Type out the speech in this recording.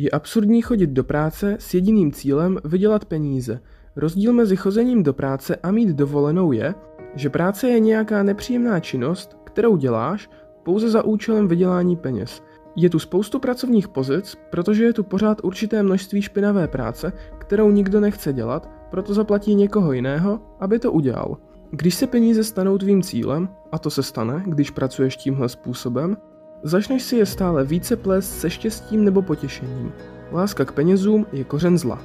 Je absurdní chodit do práce s jediným cílem vydělat peníze. Rozdíl mezi chozením do práce a mít dovolenou je, že práce je nějaká nepříjemná činnost, kterou děláš pouze za účelem vydělání peněz. Je tu spoustu pracovních pozic, protože je tu pořád určité množství špinavé práce, kterou nikdo nechce dělat, proto zaplatí někoho jiného, aby to udělal. Když se peníze stanou tvým cílem, a to se stane, když pracuješ tímhle způsobem, začneš si je stále více plést se štěstím nebo potěšením. Láska k penězům je kořen zla.